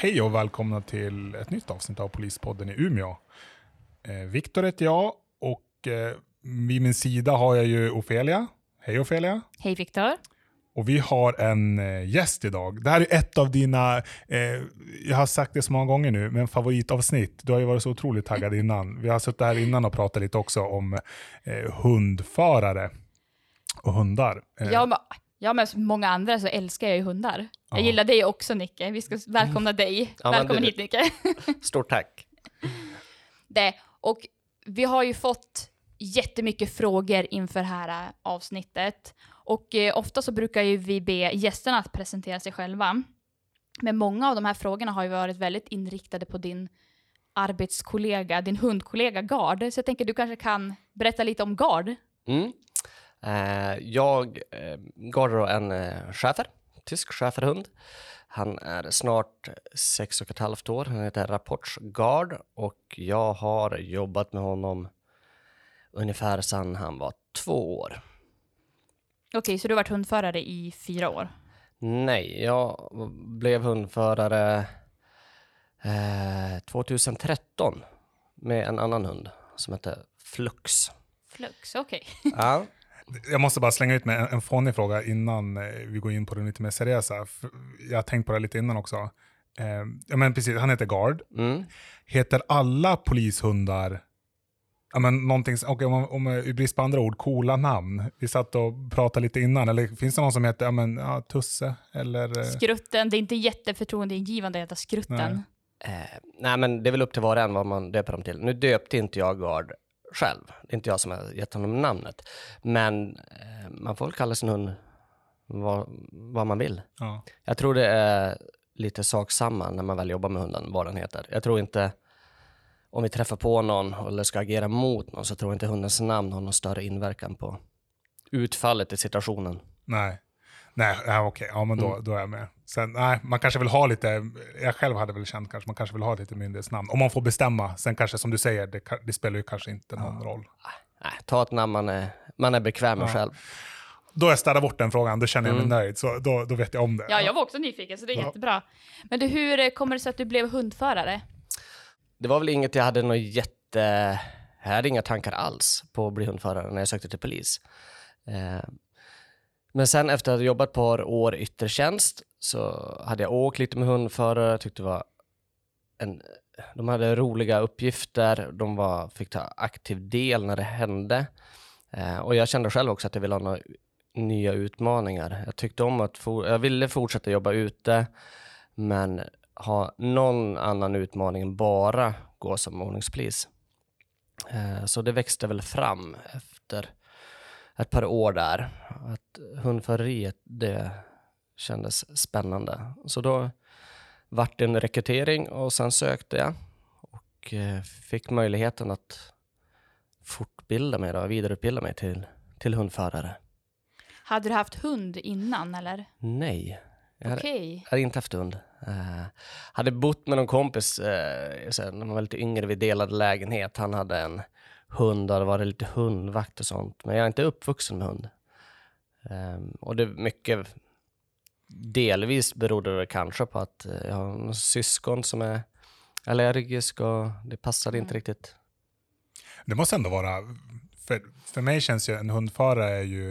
Hej och välkomna till ett nytt avsnitt av Polispodden i Umeå. Eh, Viktor heter jag och eh, vid min sida har jag ju Ofelia. Hej Ofelia. Hej Viktor. Och vi har en eh, gäst idag. Det här är ett av dina, eh, jag har sagt det så många gånger nu, men favoritavsnitt. Du har ju varit så otroligt taggad innan. Vi har suttit här innan och pratat lite också om eh, hundförare och hundar. Eh, Ja, ja, men som många andra så älskar jag ju hundar. Jag Ja. gillar dig också Nicke. Vi ska välkomna dig. Ja, men Välkommen hit Nicke. Stort tack. Det. Och vi har ju fått jättemycket frågor inför det här äh, avsnittet. Och eh, ofta så brukar ju vi be gästerna att presentera sig själva. Men många av de här frågorna har ju varit väldigt inriktade på din arbetskollega, din hundkollega Gard. Så jag tänker du kanske kan berätta lite om Gard. Mm. Eh, jag eh, gav då en eh, schäfer, tysk schäferhund. Han är snart sex och ett halvt år. Han heter Rapports Gard och jag har jobbat med honom ungefär sedan han var två år. Okej, så du har varit hundförare i fyra år? Nej, jag blev hundförare eh, 2013 med en annan hund som heter Flux. Flux, okej. Ja. Jag måste bara slänga ut med en, en fånig fråga innan eh, vi går in på det lite mer seriösa. Jag har tänkt på det lite innan också. Eh, ja, men precis, han heter Gard. Mm. Heter alla polishundar Ja, men någonting, okay, om, om, i brist på andra ord, coola namn. Vi satt och pratade lite innan, eller finns det någon som heter ja, men, ja, Tusse? Eller, eh, Skrutten, det är inte jätteförtroendeingivande att heta Skrutten. Nej. Eh, nej, men det är väl upp till var och en vad man döper dem till. Nu döpte inte jag Gard själv. Det är inte jag som har gett honom namnet. Men eh, man får väl kalla sin hund vad, vad man vill. ja. Jag tror det är lite sak samma när man väl jobbar med hunden, vad den heter. Jag tror inte, om vi träffar på någon eller ska agera mot någon, så tror jag inte hundens namn har någon större inverkan på utfallet i situationen. Nej, nej, ja, okej, ja men då, Mm. då är jag med. Sen, nej, man kanske vill ha lite, jag själv hade väl känt kanske man kanske vill ha lite myndighetsnamn. Om man får bestämma, sen kanske som du säger, det, det spelar ju kanske inte någon roll. Nej, ta ett namn man är, man är bekväm med Ja. själv. Då har jag städat bort den frågan, då känner jag mig Mm. nöjd, så då, då vet jag om det. Ja, jag var också nyfiken, så det är Ja. jättebra. Men du, hur eh, kommer det sig att du blev hundförare? Det var väl inget jag hade något jätte... Jag hade inga tankar alls på att bli hundförare när jag sökte till polis. Men sen efter att ha jobbat ett par år i yttre tjänst så hade jag åkt lite med hundförare, Jag tyckte det var en... De hade roliga uppgifter, de var, fick ta aktiv del när det hände. Eh, och jag kände själv också att jag ville ha några nya utmaningar. Jag tyckte om att... For, jag ville fortsätta jobba ute, men ha någon annan utmaning än bara gå som ordningspolis. Eh, Så det växte väl fram efter ett par år där. Att hundföreriet, det kändes spännande. Så då vart det en rekrytering och sen sökte jag och eh, fick möjligheten att fortbilda mig, då, vidareutbilda mig till, till hundförare. Hade du haft hund innan, eller? Nej, jag hade. Jag hade inte haft hund. Uh, hade bott med någon kompis uh, när man var lite yngre, vi delade lägenhet. Han hade en hund och det var lite hundvakt och sånt. Men jag är inte uppvuxen med hund. Ehm, och det är mycket, delvis berodde det kanske på att eh, jag har någon syskon som är allergisk och det passade inte Mm. riktigt. Det måste ändå vara, för, för mig känns ju en hundförare är ju,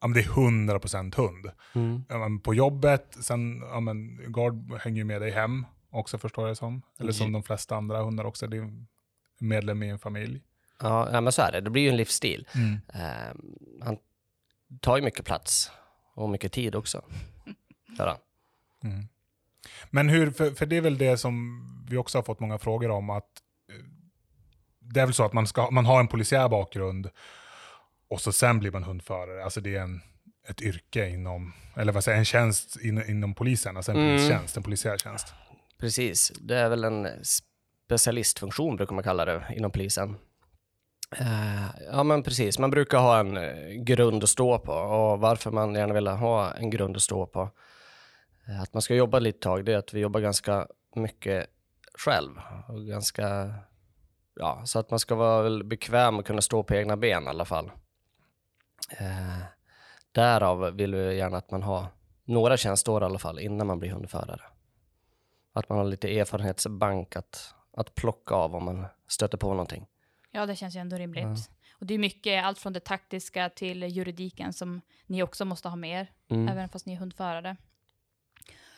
ja men det är 100% hund. Mm. Ja, men på jobbet, sen, ja men Gard hänger ju med dig hem också förstår jag som. Eller som de flesta andra hundar också, det är en medlem i en familj. Ja, ja, men så är det. Det blir ju en livsstil. Mm. Ehm, han tar ju mycket plats och mycket tid också. Mm. Men hur, för, för det är väl det som vi också har fått många frågor om, att eh, det är väl så att man, ska, man har en polisiär bakgrund och så sen blir man hundförare. Alltså det är en, ett yrke inom, eller vad säger en tjänst in, inom polisen, alltså en Mm. polistjänst, en polisiär tjänst. Precis, det är väl en specialistfunktion brukar man kalla det inom polisen. Eh, ja men precis, man brukar ha en eh, grund att stå på och varför man gärna vill ha en grund att stå på. Eh, att man ska jobba lite tag, det är att vi jobbar ganska mycket själv och ganska, ja, så att man ska vara väl bekväm och kunna stå på egna ben i alla fall. Eh, därav vill vi gärna att man har några tjänsteår i alla fall innan man blir hundförare. Att man har lite erfarenhetsbank att, att plocka av om man stöter på någonting. Ja, det känns ju ändå rimligt. Och det är mycket, allt från det taktiska till juridiken som ni också måste ha med er, Mm. även fast ni är hundförare.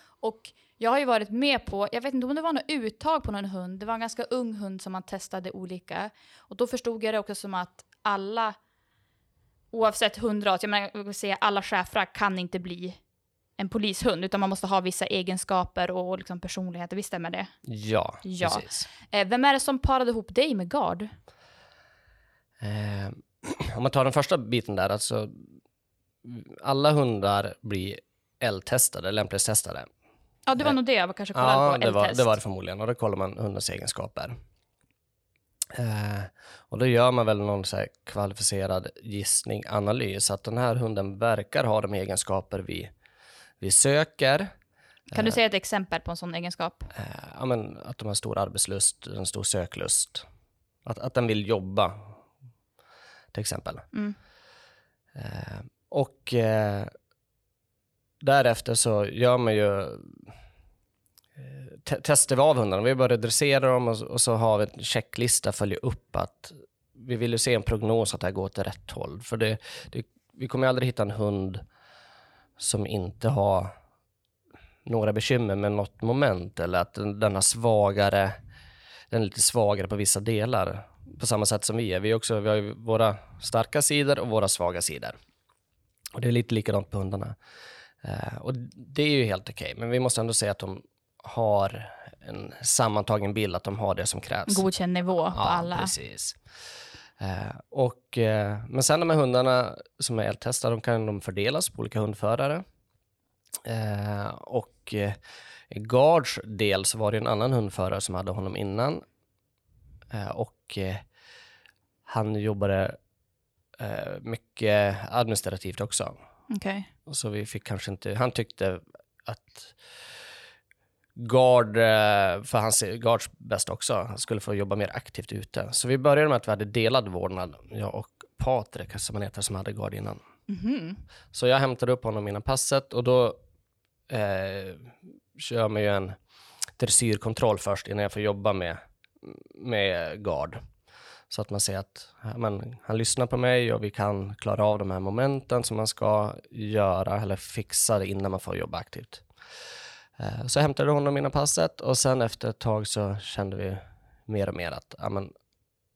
Och jag har ju varit med på, jag vet inte om det var något uttag på någon hund, det var en ganska ung hund som man testade olika. Och då förstod jag det också som att alla, oavsett hundras, jag menar, jag säga alla schäfrar kan inte bli en polishund, utan man måste ha vissa egenskaper och liksom personligheter. Visst stämmer det? Ja, Ja. precis. Eh, vem är det som parade ihop dig med Gard? Eh, om man tar den första biten där, alltså alla hundar blir L-testade, lämplighetstestade. Ja, det var Eh, nog det jag kanske kollade Ja, på. det var, L-test. det var det förmodligen. Och då kollar man hundens egenskaper. Eh, och då gör man väl någon så kvalificerad gissning, analys, att den här hunden verkar ha de egenskaper vi, vi söker. Kan du säga ett exempel på en sån egenskap? Eh, ja, men att de har stor arbetslust, en stor söklust. Att, att den vill jobba, till exempel. Mm. Eh, och eh, därefter så gör man ju eh, te- tester vi av hundarna. Vi börjar dressera dem och, och så har vi en checklista följer upp att vi vill ju se en prognos att det här går åt rätt håll. För det, det, vi kommer aldrig hitta en hund som inte har några bekymmer med något moment eller att den, den har svagare, den är lite svagare på vissa delar. På samma sätt som vi är. Vi, också, vi har ju våra starka sidor och våra svaga sidor. Och det är lite likadant på hundarna. Eh, och det är ju helt okej, men vi måste ändå säga att de har en sammantagen bild, att de har det som krävs. Godkänd nivå på alla. precis. Eh, och, eh, men sen de här hundarna som är L-testade, de kan de fördelas på olika hundförare. Och i Gards del så var det en annan hundförare som hade honom innan. Eh, och eh, han jobbade eh, mycket administrativt också. Och Så vi fick kanske inte, han tyckte att Gard, för hans Gards bästa också, han skulle få jobba mer aktivt ute. Så vi började med att vi hade delad vårdnad, jag och Patrik som han heter, som hade Gard innan. Mhm. Så jag hämtade upp honom innan passet och då eh, kör man ju en dressyrkontroll först innan jag får jobba med, med Gard. Så att man ser att men, han lyssnar på mig och vi kan klara av de här momenten som man ska göra eller fixa innan man får jobba aktivt. Eh, så jag hämtade honom innan passet och sen efter ett tag så kände vi mer och mer att ja, men,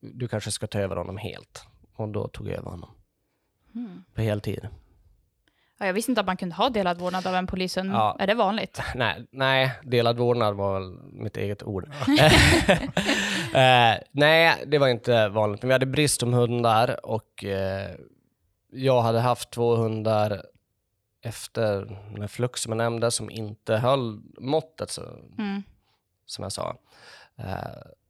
du kanske ska ta över honom helt. Och då tog jag över honom Mm. på heltid. Ja, jag visste inte att man kunde ha delad vårdnad av en polishund. Ja. Är det vanligt? Nej, nej, delad vårdnad var väl mitt eget ord. eh, nej, det var inte vanligt. Men vi hade brist om hundar och eh, jag hade haft två hundar efter när Flux som jag nämnde som inte höll måttet så, Mm. som jag sa. Eh,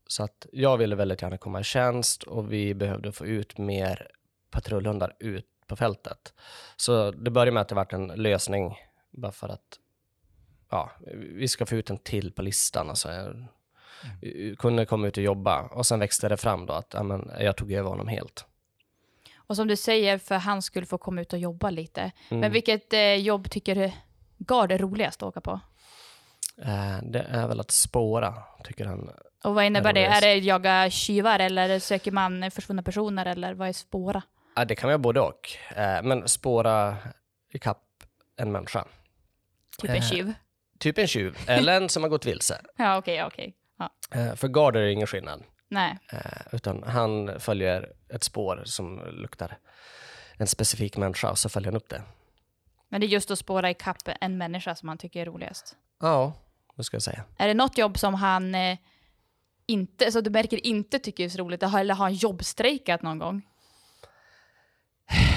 så att jag ville väldigt gärna komma i tjänst och vi behövde få ut mer patrullhundar ut på fältet. Så det började med att det vart en lösning bara för att ja, vi ska få ut en till på listan. Alltså, jag kunde komma ut och jobba och sen växte det fram då att ja, men, jag tog över honom helt. Och som du säger, för han skulle få komma ut och jobba lite. Mm. Men vilket eh, jobb tycker Gard är roligast att åka på? Eh, det är väl att spåra, tycker han. Och vad innebär Är det det? Är det jaga tjuvar eller söker man försvunna personer eller vad är spåra? Ja, det kan vara både och. Eh, men spåra ikapp en människa. Typ en Eh. tjuv? Typ en tjuv, eller en som har gått vilse. Ja, okej, ja, okej. Ja. Eh, för Gard är det ingen skillnad. Nej. Eh, utan han följer ett spår som luktar en specifik människa och så följer han upp det. Men det är just att spåra i kapp en människa som han tycker är roligast. Ja, det ska jag säga. Är det något jobb som han inte, så du märker inte tycker är så roligt, eller har han jobbstrejkat någon gång?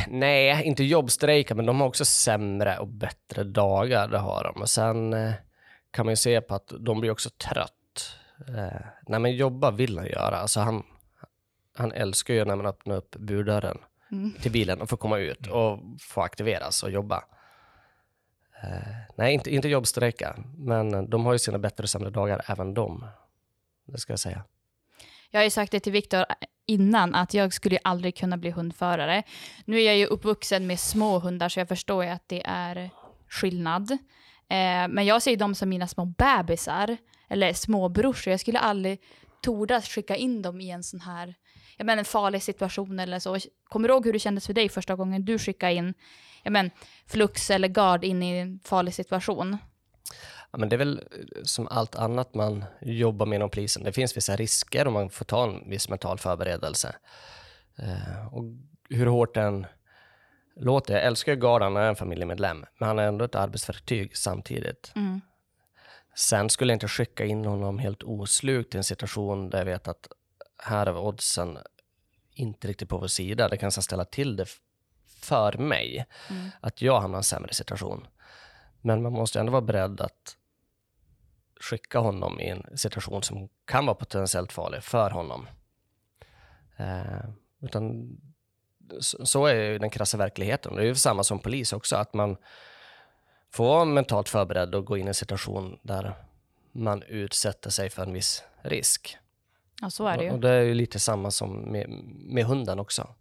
Nej, inte jobbstrejka, men de har också sämre och bättre dagar, det har de. Och sen eh, kan man ju se på att de blir också trött. Eh, nej, men jobba vill han göra. Alltså han, han älskar ju när man öppnar upp burdörren Mm. till bilen och får komma ut och få aktiveras och jobba. Eh, nej, inte, inte jobbstrejka, men de har ju sina bättre och sämre dagar, även de. Det ska jag säga. Jag har ju sagt det till Viktor innan att jag skulle ju aldrig kunna bli hundförare. Nu är jag ju uppvuxen med små hundar så jag förstår ju att det är skillnad. Eh, men jag ser ju dem som mina små bebisar. eller småbrorsor. Jag skulle aldrig tordas skicka in dem i en sån här, jag menar en farlig situation eller så. Kommer du ihåg hur det kändes för dig första gången du skickade in, jag menar flux eller gard in i en farlig situation? Ja, men det är väl eh, som allt annat man jobbar med inom polisen. Det finns vissa risker och man får ta en viss mental förberedelse. Eh, och hur hårt den låter, jag älskar ju Gard, han är en familjemedlem, men han är ändå ett arbetsverktyg samtidigt. Mm. Sen skulle jag inte skicka in honom helt oslukt i en situation där jag vet att här är oddsen inte riktigt på vår sida. Det kan ställa till det för mig, Mm. att jag hamnar i en sämre situation. Men man måste ändå vara beredd att skicka honom i en situation som kan vara potentiellt farlig för honom. Eh, utan så, är ju den krassa verkligheten. Det är ju samma som polis också, att man får vara mentalt förberedd och gå in i en situation där man utsätter sig för en viss risk. Ja, så är det Och ju. det är ju lite samma som med, med hunden också.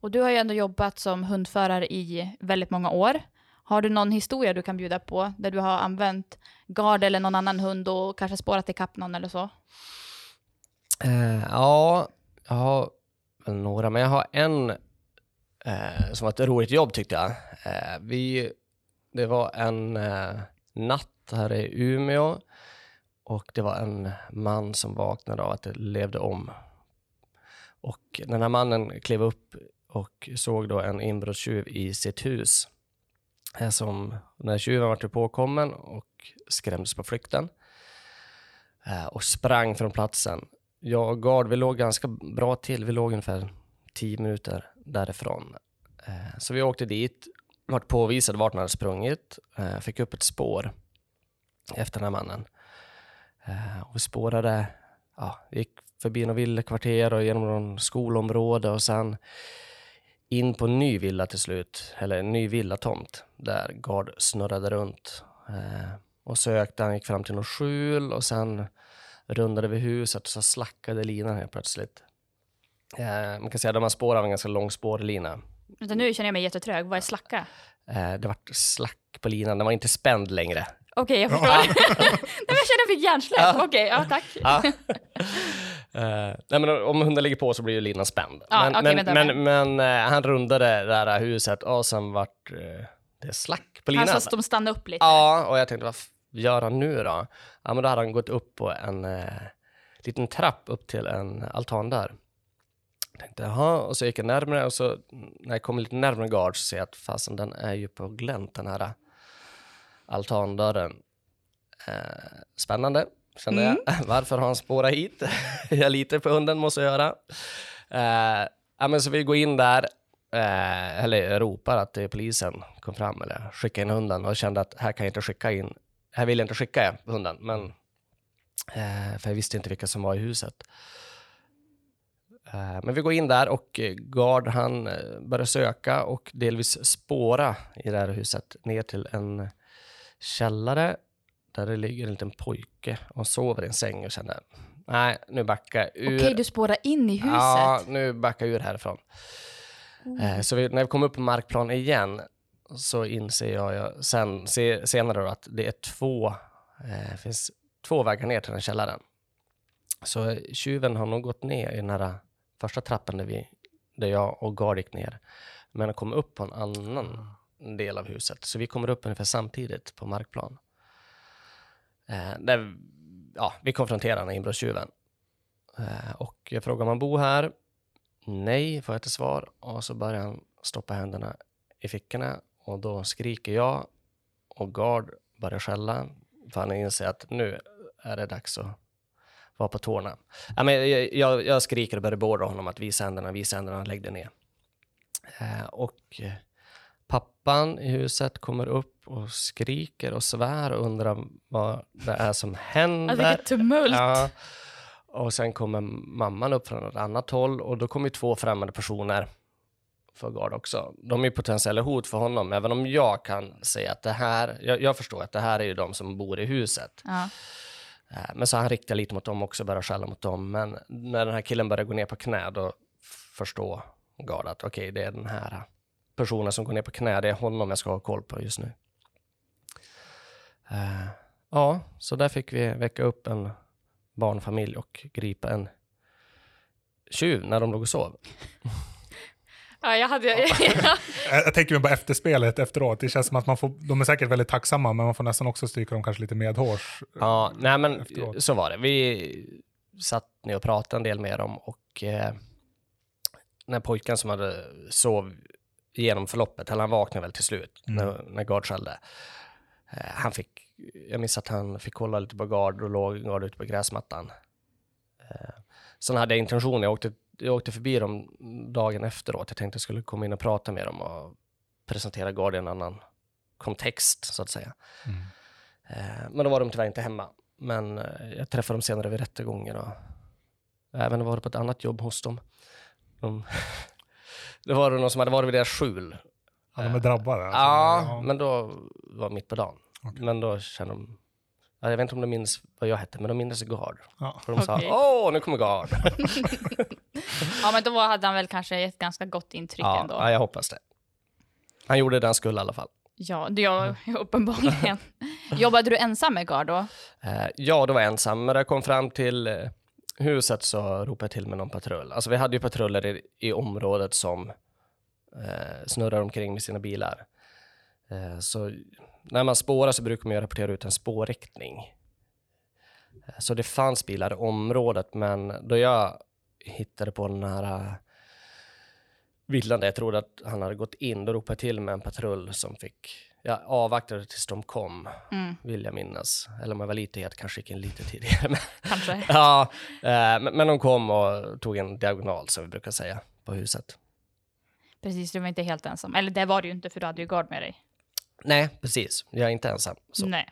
Och du har ju ändå jobbat som hundförare i väldigt många år. Har du någon historia du kan bjuda på där du har använt gard eller någon annan hund och kanske spårat ikapp någon eller så? Uh, ja, jag har väl några, men jag har en uh, som var ett roligt jobb tyckte jag. Uh, vi, det var en natt här i Umeå och det var en man som vaknade av att det levde om. Och den här mannen klev upp och såg då en inbrottstjuv i sitt hus. Eh, som, när tjuven var påkommen och skrämdes på flykten eh, och sprang från platsen jag och Gard, vi låg ganska bra till. Vi låg ungefär 10 minuter därifrån. Eh, så vi åkte dit, vart påvisade vart han hade sprungit, fick upp ett spår efter den här mannen. Och vi spårade, ja, gick förbi några villakvarter och genom någon skolområde och sen in på en ny villa till slut, eller en ny villatomt där Gard snurrade runt eh, och sökte. Han gick fram till något skjul och sen rundade vi huset och så slackade linan helt plötsligt. Eh, man kan säga att de har spår av en ganska lång spårlina. Utan nu känner jag mig jättetrög. Vad är slacka? Eh, det var slack på linan, den var inte spänd längre. Okej, jag förstår. Men jag känner jag fick hjärnsläpp. Okej, ja tack. Ja. Eh, nej, men om hunden ligger på så blir ju linan spänd. Ja, men okej, men, men, men eh, han rundade det här huset och sen vart eh, det slack på linan. Han sa de stannade upp lite. Ja, och jag tänkte vad gör han nu då? Ja, men då hade han gått upp på en liten trapp upp till en altandörr. Jag tänkte jaha, och så gick jag närmare och så när jag kom lite närmare gard så ser jag att fasen den är ju på glänt den här altandörren. Spännande, kände jag. Varför har han spårat hit? jag litar på hunden, måste jag göra. Eh, ja, men så vi går in där, eh, eller ropar att är polisen kom fram, eller skicka in hunden och kände att här kan jag inte skicka in, här vill jag inte skicka hunden, men eh, för jag visste inte vilka som var i huset. Eh, Men vi går in där och eh, Gard han eh, börjar söka och delvis spåra i det här huset ner till en källare där det ligger en liten pojke och sover i en säng och känner nej, nu backar jag ur. Okej, du spårar in i huset. Ja, nu backar jag ur härifrån. Eh, så vi, när vi kommer upp på markplan igen så inser jag, jag sen, se, senare då att det är två, eh, finns två vägar ner till den källaren. Så tjuven har nog gått ner i den här första trappan där, vi, där jag och Gard gick ner. Men kommit upp på en annan del av huset. Så vi kommer upp ungefär samtidigt på markplan. Eh, där, ja, vi konfronterar den här inbrottstjuven. Eh, och jag frågar om han bor här. Nej, får jag till svar. Och så börjar han stoppa händerna i fickorna. Och då skriker jag och Gard börjar skälla. För han inser att nu är det dags att vara på tårna. Ja, men jag, jag, jag skriker och börjar beordra honom att visa händerna, visa händerna, lägg dig ner. Eh, och pappan i huset kommer upp och skriker och svär och undrar vad det är som händer. Alltså, vilket tumult. Ja. Och sen kommer mamman upp från ett annat håll och då kommer två främmande personer för Gard också. De är potentiella hot för honom, även om jag kan säga att det här, jag, jag förstår att det här är ju de som bor i huset. Ja. Eh, Men så han riktar lite mot dem också, börjar skälla mot dem. Men när den här killen börjar gå ner på knä, då förstår Gard att okej, det är den här personen som går ner på knä, det är honom jag ska ha koll på just nu. Eh, Ja, så där fick vi väcka upp en barnfamilj och gripa en tjuv när de låg och sov. Ja, jag hade... Jag, jag tänker mig bara efterspelet efteråt. Det känns som att man får, de är säkert väldigt tacksamma, men man får nästan också stryka dem kanske lite medhårs. Ja, nej men efteråt. så var det. Vi satt ner och pratade en del med dem och eh, den här pojken som hade sov igenom förloppet, eller han vaknade väl till slut Mm. när, när Gard skällde. Eh, han fick, jag minns att han fick kolla lite på Gard och låg Gard ute på gräsmattan. Eh, sen hade jag intention, jag åkte, jag åkte förbi dem dagen efteråt. Jag tänkte jag skulle komma in och prata med dem och presentera Gard i en annan kontext, så att säga. Mm. Eh, men då var de tyvärr inte hemma. Men jag träffade dem senare vid rättegången och även varit på ett annat jobb hos dem. De, det var det någon som hade varit vid deras skjul. Ja, de är drabbade. alltså. ja, men då var det mitt på dagen. Okej. Men då kände de, ja, jag vet inte om de minns vad jag hette, men de minns Gard. Ja. Och de Okej. sa, åh, nu kommer Gard. ja, men då hade han väl kanske ett ganska gott intryck ja, ändå. ja, jag hoppas det. Han gjorde det han skulle i alla fall. Ja, det jag uppenbarligen. Jobbade du ensam med Gard då? Eh, ja, då var jag ensam. Men jag kom fram till eh, huset så ropade jag till med någon patrull. Alltså vi hade ju patruller i, i området som eh, snurrar omkring med sina bilar. Eh, så när man spårar så brukar man ju rapportera ut en spårriktning. Eh, så det fanns bilar i området, men då jag hittade på den här eh, villan där jag trodde att han hade gått in, då ropade jag till med en patrull som fick, jag avvaktade tills de kom Mm, vill jag minnas. Eller om jag var lite het kanske gick in lite tidigare. Kanske. ja, eh, men, men de kom och tog en diagonal som vi brukar säga på huset. Precis, du var inte helt ensam. Eller det var du ju inte, för du hade ju Gard med dig. Nej, precis. Jag är inte ensam. Så. Nej.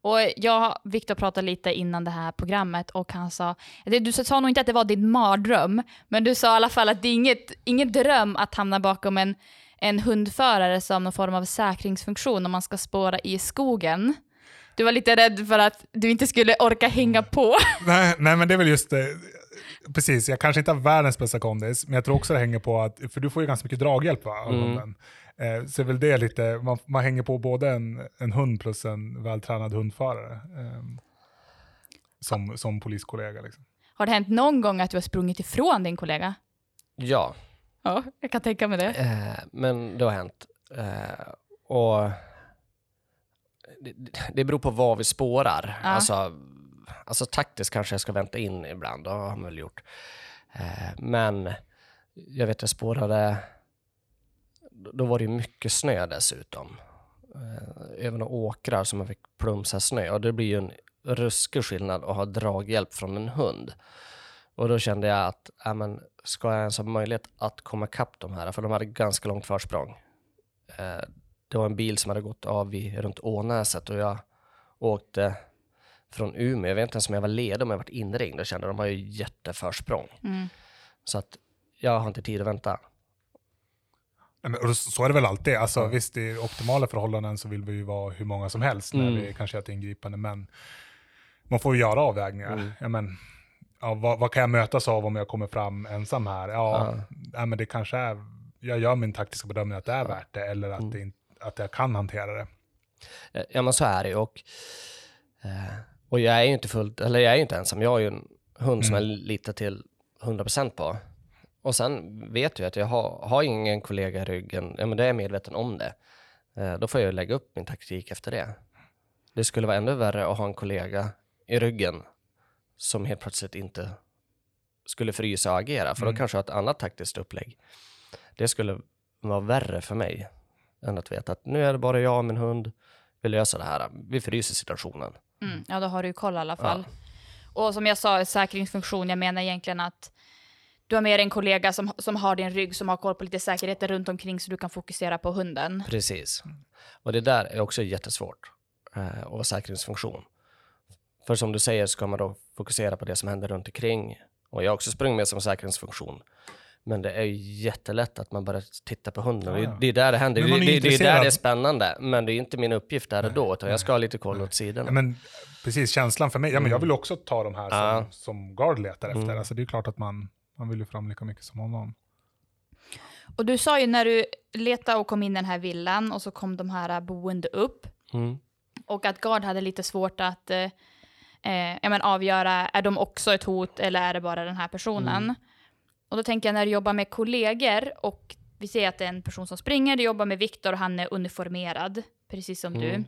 Och jag Viktor pratade lite innan det här programmet och han sa, du sa nog inte att det var din mardröm, men du sa i alla fall att det är inget, ingen dröm att hamna bakom en, en hundförare som någon form av säkringsfunktion om man ska spåra i skogen. Du var lite rädd för att du inte skulle orka hänga på. Nej, nej, men det är väl just det. Precis, jag kanske inte har världens bästa kondis, men jag tror också det hänger på att, för du får ju ganska mycket draghjälp va, av Mm. hunden. Eh, så är väl det lite, man, man hänger på både en, en hund plus en vältränad hundförare. Eh, som, som poliskollega. Liksom. Har det hänt någon gång att du har sprungit ifrån din kollega? Ja, Ja, jag kan tänka mig det. eh, men det har hänt. Eh, och det, det beror på vad vi spårar. Ja. Alltså, alltså taktiskt kanske jag ska vänta in ibland, det har man väl gjort. Eh, men jag vet jag spårade, då var det ju mycket snö dessutom. Eh, även åkrar som man fick plumsa snö och det blir ju en ruskig skillnad att ha draghjälp från en hund. Och då kände jag att, ja, men, ska jag ens ha möjlighet att komma ikapp de här? För de hade ganska långt försprång. Eh, det var en bil som hade gått av vid, runt Ånäset och jag åkte från Umeå. Jag vet inte ens om jag var ledig, om jag varit inringd. Jag kände att de har ju jätteförsprång. Mm. Så att jag har inte tid att vänta. Men, och så är det väl alltid. Alltså, Ja. Visst, i optimala förhållanden så vill vi ju vara hur många som helst när Mm. vi kanske gör ett ingripande, men man får ju göra avvägningar. Mm. Ja, men, ja, vad, vad kan jag mötas av om jag kommer fram ensam här? Ja, ja. men det kanske är, jag gör min taktiska bedömning att det är värt det, eller att, Mm. det att jag kan hantera det. Ja men så är det ju och, eh, och jag är ju inte fullt, eller jag är ju inte ensam. Jag har ju en hund som jag litar till 100% på. Och sen vet jag att jag har, har ingen kollega i ryggen, ja men det är jag medveten om det. Eh, då får jag lägga upp min taktik efter det. Det skulle vara ännu värre att ha en kollega i ryggen som helt plötsligt inte skulle frysa och agera, för Mm. då kanske jag har ett annat taktiskt upplägg. Det skulle vara värre för mig än att veta att nu är det bara jag och min hund, vi löser det här. Vi fryser situationen. Mm. Ja, då har du ju koll i alla fall. Och som jag sa, säkringsfunktion, jag menar egentligen att du har med dig en kollega som, som har din rygg, som har koll på lite säkerheter runt omkring så du kan fokusera på hunden. Precis. Och det där är också jättesvårt eh, att vara säkringsfunktion. För som du säger ska man då fokusera på det som händer runt omkring. Och jag har också sprungit med som säkringsfunktion. Men det är ju jättelätt att man börjar titta på hunden. Ja, ja. Det, är där det händer. Men Det, det, det är där det är spännande. Men det är inte min uppgift där och då, utan jag ska ha lite koll åt sidorna. Ja, men, precis, känslan för mig, ja, men jag vill också ta de här som, Ja. som Gard letar efter. Mm. Alltså, det är klart att man, man vill ju fram lika mycket som honom. Och du sa ju när du letade och kom in i den här villan och så kom de här boende upp. Mm. Och att Gard hade lite svårt att eh, ja, men avgöra, är de också ett hot eller är det bara den här personen? Mm. Och då tänker jag när du jobbar med kollegor och vi ser att det är en person som springer, du jobbar med Viktor och han är uniformerad, precis som du. Mm.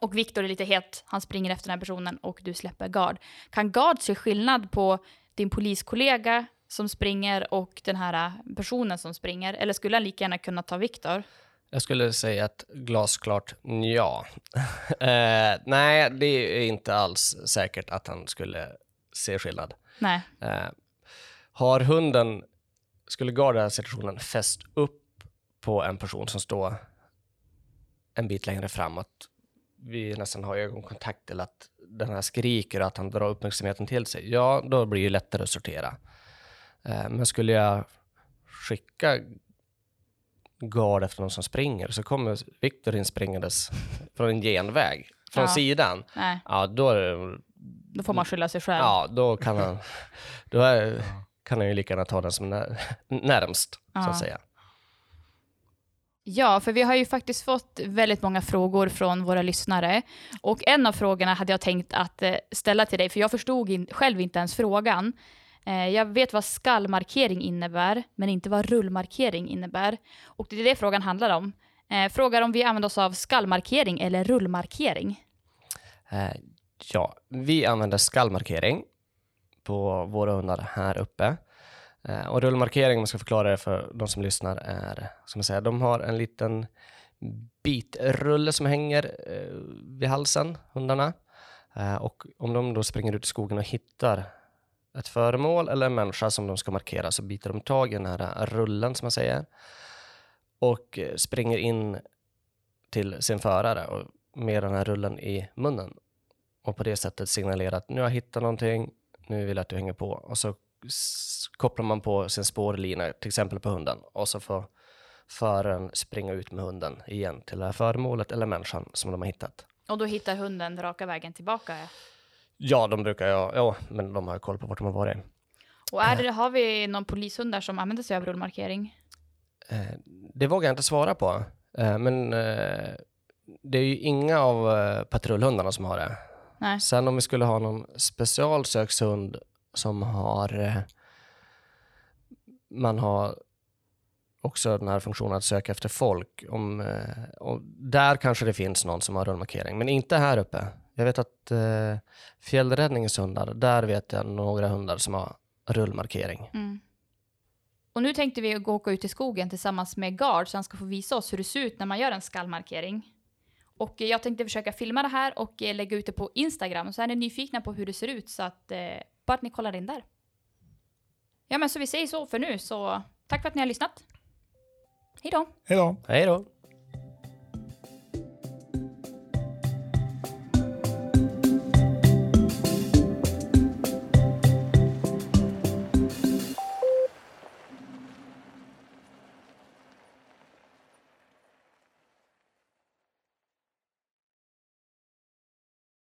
Och Viktor är lite het, han springer efter den här personen och du släpper Gard. Kan Gard se skillnad på din poliskollega som springer och den här personen som springer? Eller skulle han lika gärna kunna ta Viktor? Jag skulle säga ett glasklart ja. eh, nej, det är inte alls säkert att han skulle se skillnad. Nej. Eh, har hunden, skulle Gard i den här situationen fäst upp på en person som står en bit längre fram, att vi nästan har ögonkontakt eller att den här skriker och att han drar uppmärksamheten till sig, ja, då blir det lättare att sortera. Eh, men skulle jag skicka Gard efter någon som springer så kommer Viktor in springandes från en genväg, från Ja. sidan. Nej, Ja, då, är det- då får man skylla sig själv. ja, då kan han, då är, kan han ju lika gärna ta den som är när, närmst, så Ja. att säga. Ja, för vi har ju faktiskt fått väldigt många frågor från våra lyssnare. Och en av frågorna hade jag tänkt att eh, ställa till dig, för jag förstod in, själv inte ens frågan. Eh, jag vet vad skallmarkering innebär, men inte vad rullmarkering innebär. Och det är det frågan handlar om. Eh, frågar om vi använder oss av skallmarkering eller rullmarkering. Eh, ja, vi använder skallmarkering på våra hundar här uppe. Och rullmarkering, om man ska förklara det för de som lyssnar, är som jag säger, de har en liten bitrulle som hänger vid halsen, hundarna. Och om de då springer ut i skogen och hittar ett föremål eller en människa som de ska markera så biter de tag i den här rullen som man säger och eh, springer in till sin förare och med den här rullen i munnen och på det sättet signalerar att nu har jag hittat någonting, nu vill jag att du hänger på och så kopplar man på sin spårlina, till exempel på hunden och så får föraren springa ut med hunden igen till det här föremålet eller människan som de har hittat. Och då hittar hunden raka vägen tillbaka. Ja, de brukar jag, ja, men de har koll på vart de har varit. Och är det, har vi någon polishundar som använder sig av rullmarkering? Eh, det vågar jag inte svara på, eh, men eh, det är ju inga av eh, patrullhundarna som har det. Nej. Sen om vi skulle ha någon specialsökshund som har eh, man har också den här funktionen att söka efter folk. Om, eh, där kanske det finns någon som har rullmarkering, men inte här uppe. Jag vet att eh, fjällräddningens hundar, där vet jag några hundar som har rullmarkering. Mm. Och nu tänkte vi gå och åka ut i skogen tillsammans med Gard så han ska få visa oss hur det ser ut när man gör en skallmarkering. Och jag tänkte försöka filma det här och eh, lägga ut det på Instagram så är ni nyfikna på hur det ser ut så att eh, bara att ni kollar in där. Ja men så vi säger så för nu så tack för att ni har lyssnat. Hej då! Hej då. Hej då!